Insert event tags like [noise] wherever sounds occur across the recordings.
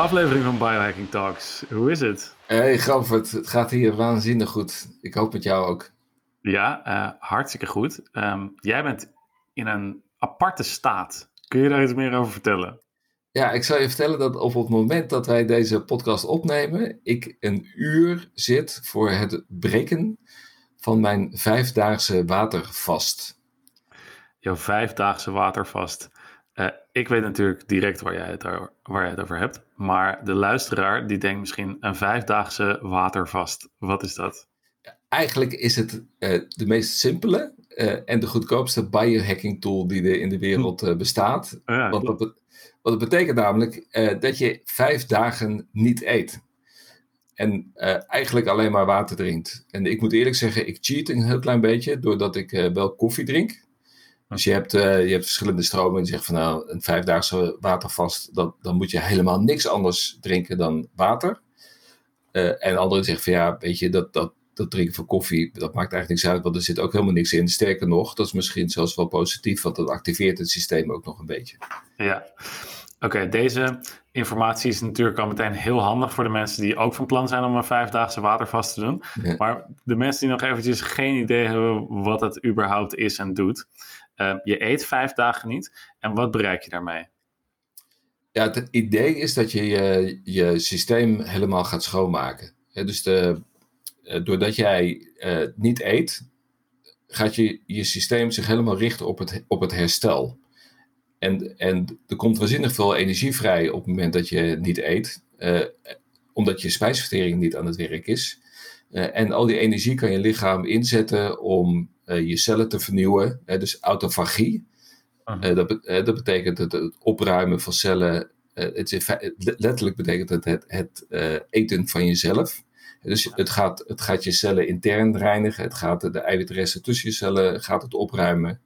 aflevering van Biohacking Talks. Hoe is het? Hey Granford, het gaat hier waanzinnig goed. Ik hoop met jou ook. Ja, uh, hartstikke goed. Um, jij bent in een aparte staat. Kun je daar iets meer over vertellen? Ja, ik zal je vertellen dat op het moment dat wij deze podcast opnemen, ik een uur zit voor het breken van mijn vijfdaagse watervast. Jouw vijfdaagse watervast. Uh, ik weet natuurlijk direct waar jij, het, waar jij het over hebt. Maar de luisteraar die denkt misschien een vijfdaagse watervast. Wat is dat? Eigenlijk is het uh, de meest simpele uh, en de goedkoopste biohacking tool die er in de wereld bestaat. Oh [laughs] ja, wat, dat, wat dat betekent namelijk dat je vijf dagen niet eet. En eigenlijk alleen maar water drinkt. En ik moet eerlijk zeggen, ik cheat een heel klein beetje doordat ik wel koffie drink. Dus je hebt, uh, je hebt verschillende stromen en je zegt van nou, een vijfdaagse watervast, dat, dan moet je helemaal niks anders drinken dan water. Uh, en anderen zeggen van ja, weet je, dat, dat, dat drinken van koffie, dat maakt eigenlijk niks uit, want er zit ook helemaal niks in. Sterker nog, dat is misschien zelfs wel positief, want dat activeert het systeem ook nog een beetje. Ja, oké, deze informatie is natuurlijk al meteen heel handig voor de mensen die ook van plan zijn om een vijfdaagse watervast te doen. Maar de mensen die nog eventjes geen idee hebben wat het überhaupt is en doet. Uh, je eet vijf dagen niet. En wat bereik je daarmee? Ja, het idee is dat je je, systeem helemaal gaat schoonmaken. dus de, uh, doordat jij uh, niet eet, gaat je, je systeem zich helemaal richten op het, op het herstel. En, en er komt waanzinnig veel energie vrij op het moment dat je niet eet, omdat je spijsvertering niet aan het werk is. En al die energie kan je lichaam inzetten om eh, je cellen te vernieuwen. dus autofagie. Uh, dat, dat, betekent het, het, opruimen van cellen. het is, letterlijk betekent het het, het eten van jezelf. Dus het gaat, het gaat je cellen intern reinigen. Het gaat de eiwitresten tussen je cellen gaat het opruimen.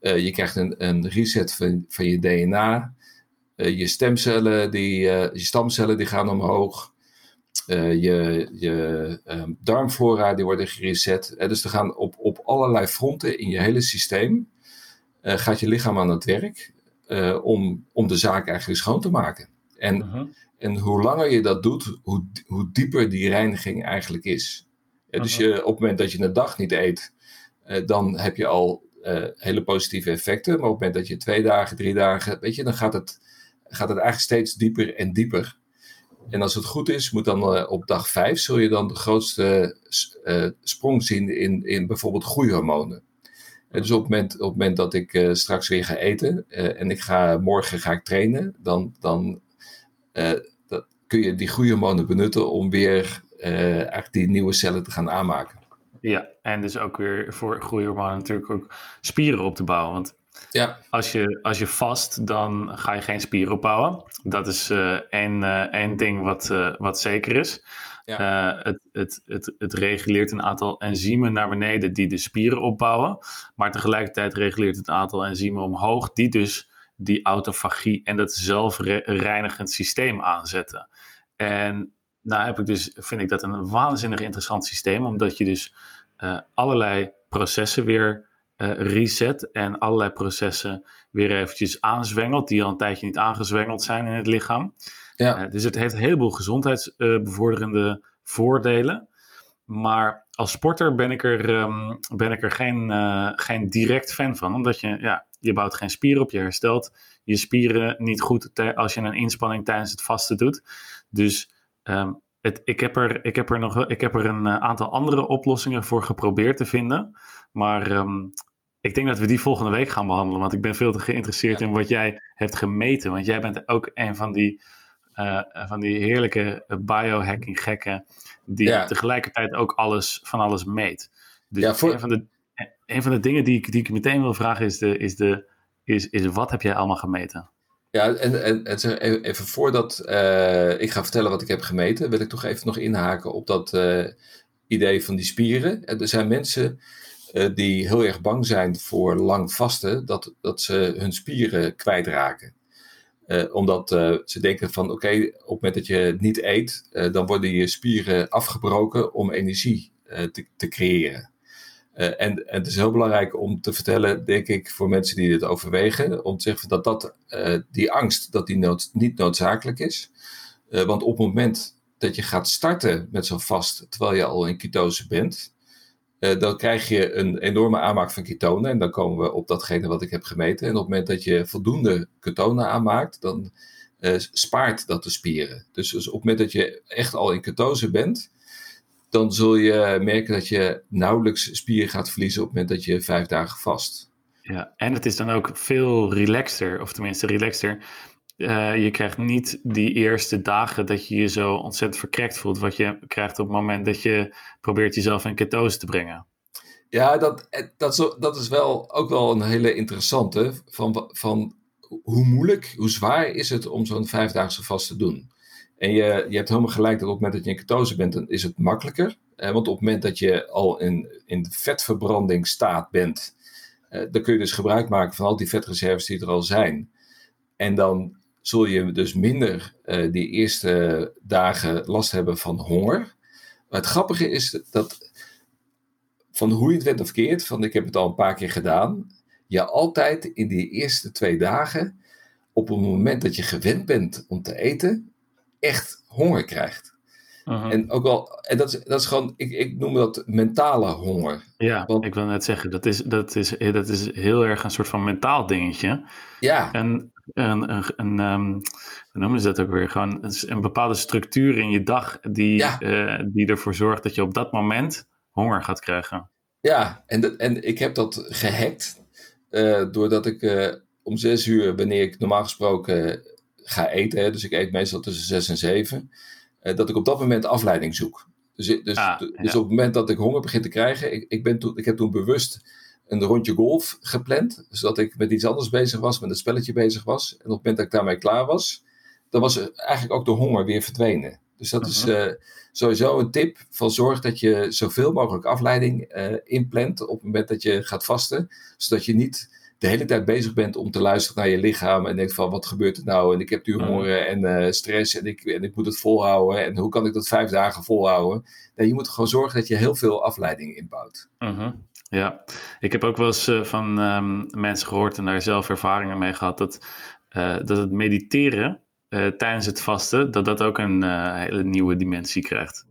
je krijgt een, een reset van, van je DNA. je stemcellen, die, je stamcellen die gaan omhoog. Uh, je, je um, darmflora die worden gereset. Uh, dus er gaan op, op allerlei fronten in je hele systeem uh, gaat je lichaam aan het werk om, om de zaak eigenlijk schoon te maken. En, -huh. en hoe langer je dat doet, hoe, hoe dieper die reiniging eigenlijk is. -huh. Dus je, op het moment dat je een dag niet eet, dan heb je al hele positieve effecten. Maar op het moment dat je twee dagen, drie dagen, weet je, dan gaat het, gaat het eigenlijk steeds dieper en dieper. En als het goed is, moet dan uh, op dag 5 zul je dan de grootste uh, sprong zien in, in bijvoorbeeld groeihormonen. En dus op het moment, op het moment dat ik uh, straks weer ga eten en ik ga, morgen ga ik trainen, dan, dan dat, kun je die groeihormonen benutten om weer eigenlijk die nieuwe cellen te gaan aanmaken. Ja, en dus ook weer voor groeihormonen natuurlijk ook spieren op te bouwen. Want ja. Als, je, als je vast, dan ga je geen spieren opbouwen. Dat is uh, één, uh, één ding wat, uh, wat zeker is. Ja. het, het, het, het reguleert een aantal enzymen naar beneden die de spieren opbouwen. Maar tegelijkertijd reguleert het aantal enzymen omhoog die dus die autofagie en dat zelfreinigend systeem aanzetten. En nou heb ik dus, vind ik dat een waanzinnig interessant systeem, omdat je dus allerlei processen weer uh, reset en allerlei processen weer eventjes aanzwengelt, die al een tijdje niet aangezwengeld zijn in het lichaam. Ja. Uh, dus het heeft een heleboel gezondheidsbevorderende voordelen. Maar als sporter ben ik er, um, ben ik er geen, geen direct fan van, omdat je, ja, je bouwt geen spieren op, je herstelt je spieren niet goed als je een inspanning tijdens het vasten doet. Dus um, het, ik, heb er, ik, heb er nog, ik heb er een aantal andere oplossingen voor geprobeerd te vinden. Maar um, ik denk dat we die volgende week gaan behandelen. Want ik ben veel te geïnteresseerd in wat jij hebt gemeten. Want jij bent ook een van die, uh, van die heerlijke biohacking gekken. Die ja. tegelijkertijd ook alles van alles meet. Dus ja, voor... een, van de, een van de dingen die ik, die ik meteen wil vragen is, de, is, de, is, is wat heb jij allemaal gemeten? Ja, en, en, en even voordat uh, ik ga vertellen wat ik heb gemeten, wil ik toch even nog inhaken op dat uh, idee van die spieren. Er zijn mensen die heel erg bang zijn voor lang vasten, dat, dat ze hun spieren kwijtraken. Uh, omdat uh, ze denken van oké, op het moment dat je niet eet, dan worden je spieren afgebroken om energie te, te, creëren. en, en, het is heel belangrijk om te vertellen, denk ik, voor mensen die dit overwegen, om te zeggen dat, dat die angst dat die nood, niet noodzakelijk is. want op het moment dat je gaat starten met zo'n vast terwijl je al in ketose bent, dan krijg je een enorme aanmaak van ketonen. En dan komen we op datgene wat ik heb gemeten. En op het moment dat je voldoende ketonen aanmaakt, dan spaart dat de spieren. Dus, dus, op het moment dat je echt al in ketose bent, dan zul je merken dat je nauwelijks spieren gaat verliezen op het moment dat je vijf dagen vast. Ja, en het is dan ook veel relaxter, of tenminste relaxter. Uh, je krijgt niet die eerste dagen dat je je zo ontzettend verkrekt voelt, wat je krijgt op het moment dat je probeert jezelf in ketose te brengen. Ja, dat, dat, is, dat is wel ook wel een hele interessante. Van, van hoe moeilijk, hoe zwaar is het om zo'n vijfdaagse vast te doen? En je, je hebt helemaal gelijk dat op het moment dat je in ketose bent, dan is het makkelijker. Eh, want op het moment dat je al in, in vetverbranding staat bent, eh, dan kun je dus gebruik maken van al die vetreserves die er al zijn. En dan zul je dus minder uh, die eerste dagen last hebben van honger. Maar het grappige is dat van hoe je het went of keert, van ik heb het al een paar keer gedaan, je altijd in die eerste twee dagen, op het moment dat je gewend bent om te eten, echt honger krijgt. En ook wel, en dat is, dat is gewoon, ik, ik noem dat mentale honger. Ja, ik wil net zeggen, dat is, dat, is, dat is heel erg een soort van mentaal dingetje. Ja. En een, een, een um, hoe noemen ze dat ook weer? Gewoon een, bepaalde structuur in je dag die, ja. uh, die ervoor zorgt dat je op dat moment honger gaat krijgen. Ja, en, en ik heb dat gehackt uh, doordat ik uh, om zes uur, wanneer ik normaal gesproken ga eten, hè, dus ik eet meestal tussen zes en zeven, dat ik op dat moment afleiding zoek. Dus, dus, ah, dus ja. op het moment dat ik honger begin te krijgen, ik, ik, ben toen, ik heb toen bewust een rondje golf gepland, zodat ik met iets anders bezig was, met een spelletje bezig was. En op het moment dat ik daarmee klaar was, dan was eigenlijk ook de honger weer verdwenen. Dus dat is uh, sowieso een tip van zorg dat je zoveel mogelijk afleiding uh, inplant op het moment dat je gaat vasten, zodat je niet de hele tijd bezig bent om te luisteren naar je lichaam en denkt van wat gebeurt er nou en ik heb nu honger en uh, stress en ik, en ik moet het volhouden en hoe kan ik dat vijf dagen volhouden. Nee, je moet gewoon zorgen dat je heel veel afleiding inbouwt. Uh-huh. Ja, ik heb ook wel eens uh, van um, mensen gehoord en daar zelf ervaringen mee gehad dat, uh, dat het mediteren tijdens het vasten, dat dat ook een hele nieuwe dimensie krijgt.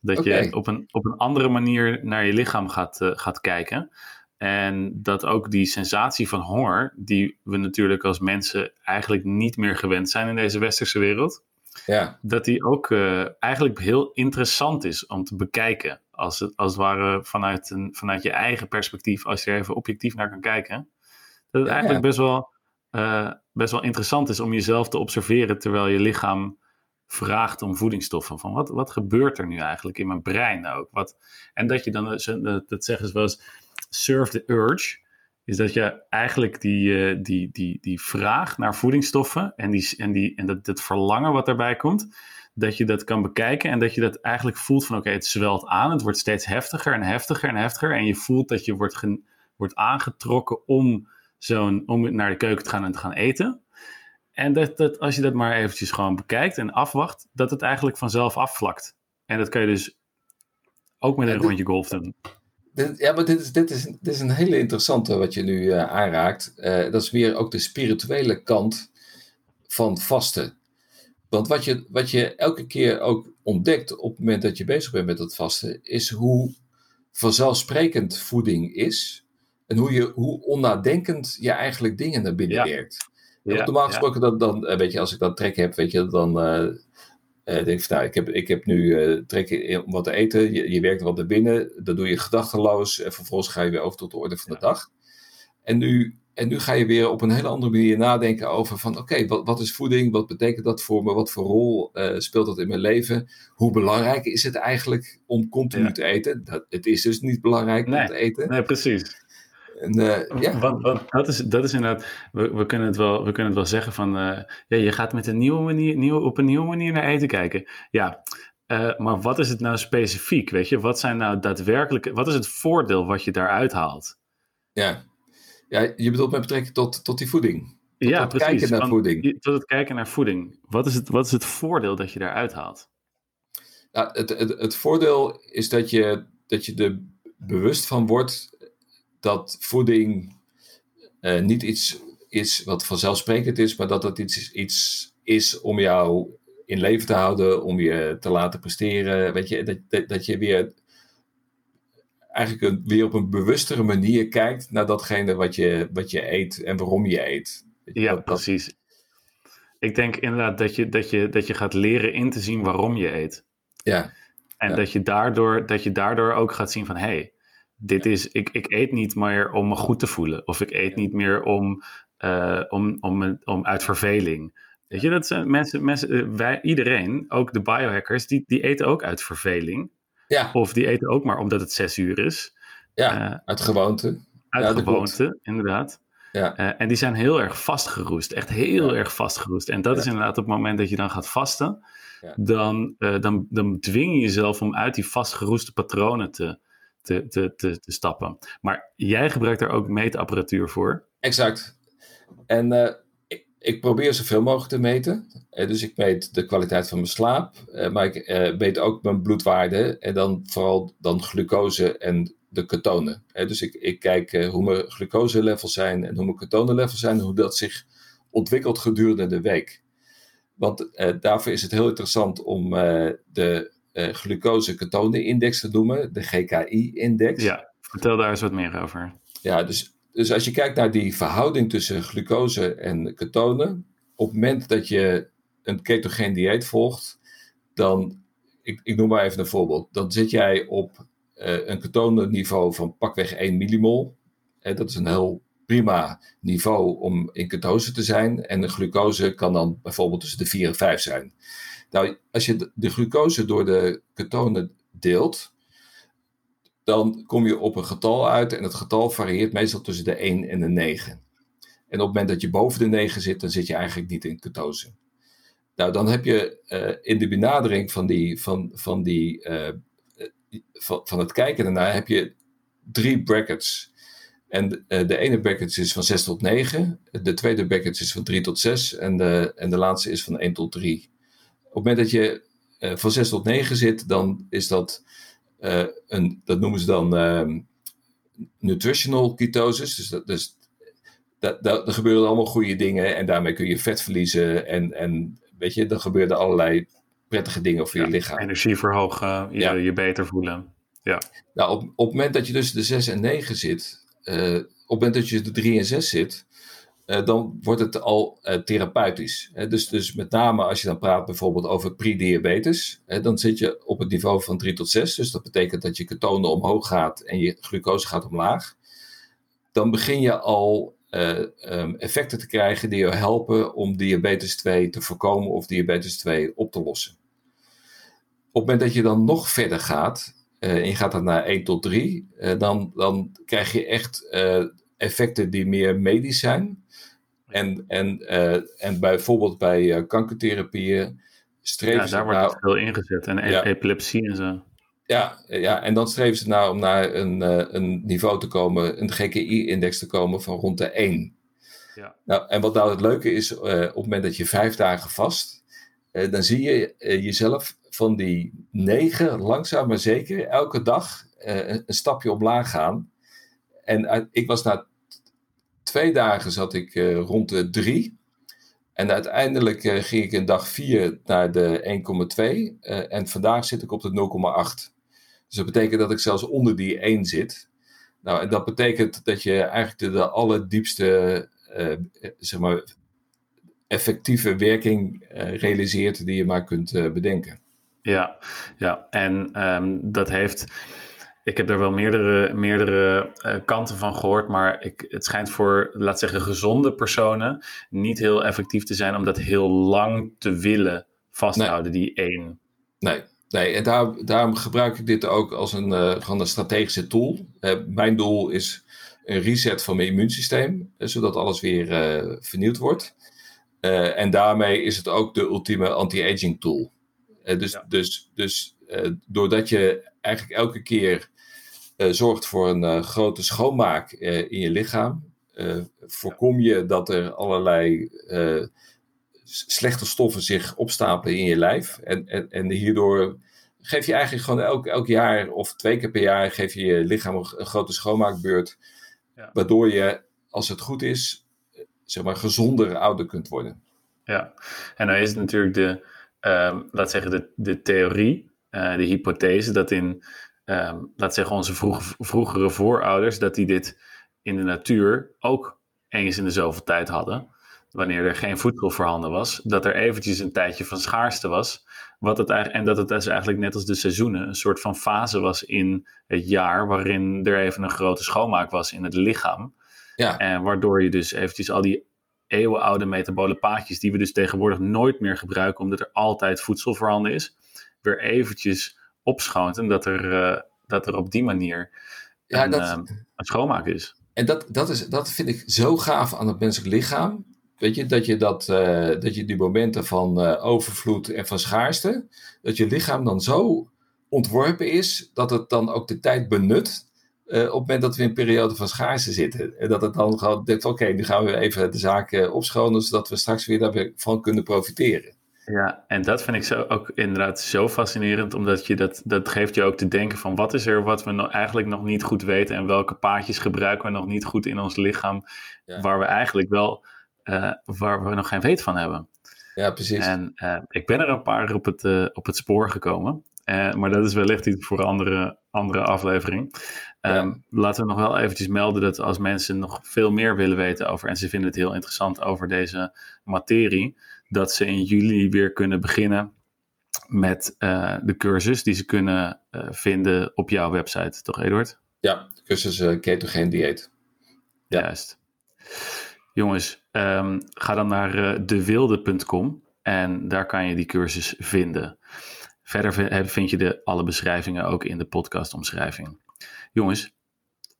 Dat okay. je op een, op een andere manier naar je lichaam gaat, gaat kijken. En dat ook die sensatie van honger, die we natuurlijk als mensen eigenlijk niet meer gewend zijn in deze westerse wereld, ja. dat die ook eigenlijk heel interessant is om te bekijken. Als het, als het ware vanuit, een, vanuit je eigen perspectief, als je er even objectief naar kan kijken. Dat het ja, eigenlijk ja. Best, wel, uh, best wel interessant is om jezelf te observeren terwijl je lichaam vraagt om voedingsstoffen. Van wat, wat gebeurt er nu eigenlijk in mijn brein ook? Wat, en dat je dan, dat zeggen ze wel eens Surf the Urge, is dat je eigenlijk die, uh, die, die, die vraag naar voedingsstoffen en, die, en, die, en dat, dat verlangen wat daarbij komt, dat je dat kan bekijken en dat je dat eigenlijk voelt van oké, okay, het zwelt aan, het wordt steeds heftiger en heftiger en heftiger en je voelt dat je wordt, gen, wordt aangetrokken om, zo'n, om naar de keuken te gaan en te gaan eten. En dat, dat als je dat maar eventjes gewoon bekijkt en afwacht, dat het eigenlijk vanzelf afvlakt. En dat kan je dus ook met een rondje golf doen ja, maar dit is, dit, is, dit is een hele interessante wat je nu uh, aanraakt. Uh, dat is meer ook de spirituele kant van vasten. Want wat je, wat je elke keer ook ontdekt op het moment dat je bezig bent met dat vasten, is hoe vanzelfsprekend voeding is. En hoe, je, hoe onnadenkend je eigenlijk dingen naar binnen ja. werkt. Ja, normaal gesproken, dan, dan, eh, weet je, als ik dan trek heb, weet je, dan, uh, denk van, nou, ik heb, ik heb nu uh, trek om wat te eten. Je, je werkt wat naar binnen. Dat doe je gedachteloos. En vervolgens ga je weer over tot de orde van de dag. En nu, en nu ga je weer op een hele andere manier nadenken over van... Oké, wat, wat is voeding? Wat betekent dat voor me? Wat voor rol uh, speelt dat in mijn leven? Hoe belangrijk is het eigenlijk om continu ja. te eten? Dat, het is dus niet belangrijk nee, om te eten. Nee, precies. En, uh, ja. want, want, dat, is, dat is inderdaad, we, we, kunnen het wel, we kunnen het wel zeggen van, uh, ja, je gaat met een nieuwe manier, nieuwe, op een nieuwe manier naar eten kijken. Ja, uh, maar wat is het nou specifiek, weet je? Wat zijn nou daadwerkelijk, wat is het voordeel wat je daaruit haalt? Ja, ja je bedoelt met betrekking tot, tot die voeding? Tot ja, het precies. kijken naar van, voeding. Tot het kijken naar voeding. Wat is het, wat is het voordeel dat je daaruit haalt? Nou, het, het, het voordeel is dat je, dat je er bewust van wordt dat voeding uh, niet iets is wat vanzelfsprekend is, maar dat het iets, iets is om jou in leven te houden, om je te laten presteren. Weet je, dat, dat, dat je weer eigenlijk een, weer op een bewustere manier kijkt naar datgene wat je, wat je eet en waarom je eet. Ja, precies. Ik denk inderdaad dat je, dat, je, dat je gaat leren in te zien waarom je eet. Ja. En Dat, je daardoor, dat je daardoor ook gaat zien van hé, hey, dit is, ik, ik eet niet meer om me goed te voelen. Of ik eet niet meer om, uh, om, om, om uit verveling. Weet je, dat zijn mensen, mensen eh, wij, iedereen, ook de biohackers, die, die eten ook uit verveling. Ja. Of die eten ook maar omdat het zes uur is. Ja, uh, uit gewoonte. Uit ja, gewoonte, inderdaad. Ja. Uh, en die zijn heel erg vastgeroest. Echt heel erg vastgeroest. En dat is inderdaad op het moment dat je dan gaat vasten. Dan, uh, dan, dan dwing je jezelf om uit die vastgeroeste patronen te, te, te, te, te stappen. Maar jij gebruikt daar ook meetapparatuur voor. Exact. En ik probeer zoveel mogelijk te meten. Uh, dus ik meet de kwaliteit van mijn slaap, uh, maar ik uh, meet ook mijn bloedwaarde en dan vooral dan glucose en de ketonen. dus ik, ik kijk hoe mijn glucose-levels zijn en hoe mijn ketonenlevels zijn en hoe dat zich ontwikkelt gedurende de week. Want daarvoor is het heel interessant om de glucose-ketonen-index te noemen, de GKI-index. Ja, vertel daar eens wat meer over. Ja, dus dus als je kijkt naar die verhouding tussen glucose en ketonen, op het moment dat je een ketogeen dieet volgt, dan, ik, ik noem maar even een voorbeeld, dan zit jij op uh, een ketonenniveau van pakweg 1 millimol. Uh, dat is een heel prima niveau om in ketose te zijn. En de glucose kan dan bijvoorbeeld tussen de 4 en 5 zijn. Nou, als je de, de glucose door de ketonen deelt, dan kom je op een getal uit en het getal varieert meestal tussen de 1 en de 9. En op het moment dat je boven de 9 zit, dan zit je eigenlijk niet in ketose. Nou, dan heb je uh, in de benadering van, die, van, van, die, uh, van, het kijken daarnaar, heb je drie brackets. En de, uh, de ene bracket is van 6 tot 9, de tweede bracket is van 3 tot 6 en de, en de laatste is van 1 tot 3. Op het moment dat je van 6 tot 9 zit, dan is dat een, dat noemen ze dan uh, nutritional ketosis. Dus, dat, dus dat, dat, er gebeuren allemaal goede dingen en daarmee kun je vet verliezen. En, en weet je, er gebeuren allerlei prettige dingen voor ja, je lichaam. Energie verhogen, je, ja. je beter voelen. Ja. Nou, op, op het moment dat je dus de 6 en 9 zit, uh, op het moment dat je de 3 en 6 zit, dan wordt het al uh, therapeutisch. Dus, dus met name als je dan praat bijvoorbeeld over prediabetes, dan zit je op het niveau van 3 tot 6. Dus dat betekent dat je ketonen omhoog gaat en je glucose gaat omlaag. Dan begin je al uh, um, effecten te krijgen die je helpen om diabetes 2 te voorkomen of diabetes 2 op te lossen. Op het moment dat je dan nog verder gaat, en je gaat naar 1 tot 3, dan, dan krijg je echt effecten die meer medisch zijn. En, en, uh, en bijvoorbeeld bij uh, kankertherapieën streven ja, daar wordt nou, veel ingezet. En ja, epilepsie en zo. Ja, ja, en dan streven ze nou om naar een, een niveau te komen, een GKI-index te komen van rond de 1. Ja. Nou, en wat nou het leuke is, op het moment dat je vijf dagen vast, dan zie je jezelf van die 9 langzaam maar zeker elke dag een stapje omlaag gaan. En ik was na twee dagen zat ik uh, rond de 3. En uiteindelijk uh, ging ik in dag 4 naar de 1,2. Uh, en vandaag zit ik op de 0,8. Dus dat betekent dat ik zelfs onder die 1 zit. Nou, en dat betekent dat je eigenlijk de, de allerdiepste, zeg maar, effectieve werking realiseert die je maar kunt bedenken. Ja, ja. en um, dat heeft ik heb er wel meerdere, meerdere uh, kanten van gehoord, maar ik, het schijnt voor, laat zeggen, gezonde personen niet heel effectief te zijn om dat heel lang te willen vasthouden, nee. die één. Nee, nee en daar, daarom gebruik ik dit ook als een, uh, gewoon een strategische tool. Uh, mijn doel is een reset van mijn immuunsysteem, zodat alles weer vernieuwd wordt. en daarmee is het ook de ultieme anti-aging tool. dus, ja. dus, dus doordat je eigenlijk elke keer zorgt voor een uh, grote schoonmaak uh, in je lichaam. voorkom je dat er allerlei slechte stoffen zich opstapelen in je lijf. En, en, en hierdoor geef je eigenlijk gewoon elk, elk jaar of twee keer per jaar geef je je lichaam een grote schoonmaakbeurt. Ja. Waardoor je, als het goed is, zeg maar gezonder ouder kunt worden. Ja, en dan is het natuurlijk de, uh, laat zeggen, de, de theorie, uh, de hypothese dat in, um, laat zeggen, onze vroeg, vroegere voorouders, dat die dit in de natuur ook eens in de zoveel tijd hadden. Wanneer er geen voedsel voorhanden was, dat er eventjes een tijdje van schaarste was. Wat het, en dat het dus eigenlijk net als de seizoenen een soort van fase was in het jaar, waarin er even een grote schoonmaak was in het lichaam. Ja. En waardoor je dus eventjes al die eeuwenoude metabole paadjes, die we dus tegenwoordig nooit meer gebruiken, omdat er altijd voedsel voorhanden is, weer eventjes opschoont. En dat er, uh, dat er op die manier ja, een, dat, uh, een schoonmaak is. En dat, dat, is, dat vind ik zo gaaf aan het menselijk lichaam. Weet je, dat je, dat, uh, dat je die momenten van overvloed en van schaarste, dat je lichaam dan zo ontworpen is, dat het dan ook de tijd benut uh, op het moment dat we in een periode van schaarste zitten. En dat het dan gewoon denkt, oké, nu gaan we even de zaak uh, opschonen, zodat we straks weer daarvan kunnen profiteren. Ja, en dat vind ik zo ook inderdaad zo fascinerend, omdat je dat, dat geeft je ook te denken van wat is er wat we eigenlijk nog niet goed weten en welke paadjes gebruiken we nog niet goed in ons lichaam, waar we eigenlijk wel, uh, waar we nog geen weet van hebben. Ja, precies. En ik ben er een paar op het, op het spoor gekomen. Maar dat is wellicht iets voor een andere, andere aflevering. Um, Laten we nog wel eventjes melden dat als mensen nog veel meer willen weten over, en ze vinden het heel interessant over deze materie, dat ze in juli weer kunnen beginnen met uh, de cursus die ze kunnen uh, vinden op jouw website, toch Eduard? Ja, de cursus uh, ketogeen dieet. Ja. Juist. Jongens, um, ga dan naar dewilde.com en daar kan je die cursus vinden. Verder vind je de, alle beschrijvingen ook in de podcastomschrijving. Jongens,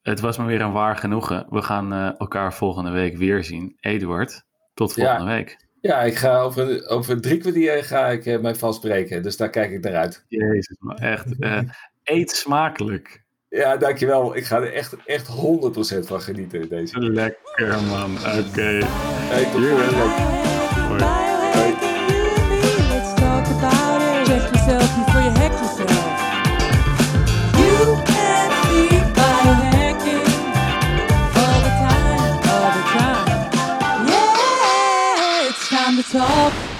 het was me weer een waar genoegen. We gaan elkaar volgende week weer zien. Eduard, tot volgende week. Ja, ik ga over, over drie kwartier ga ik uh, mij vastbreken. Dus daar kijk ik naar uit. Jezus, maar echt. Uh, eet smakelijk. Ja, dankjewel. Ik ga er echt, echt 100% van genieten. Deze. Lekker man. Oké. Okay. Hey, tot volgende week. yourself up.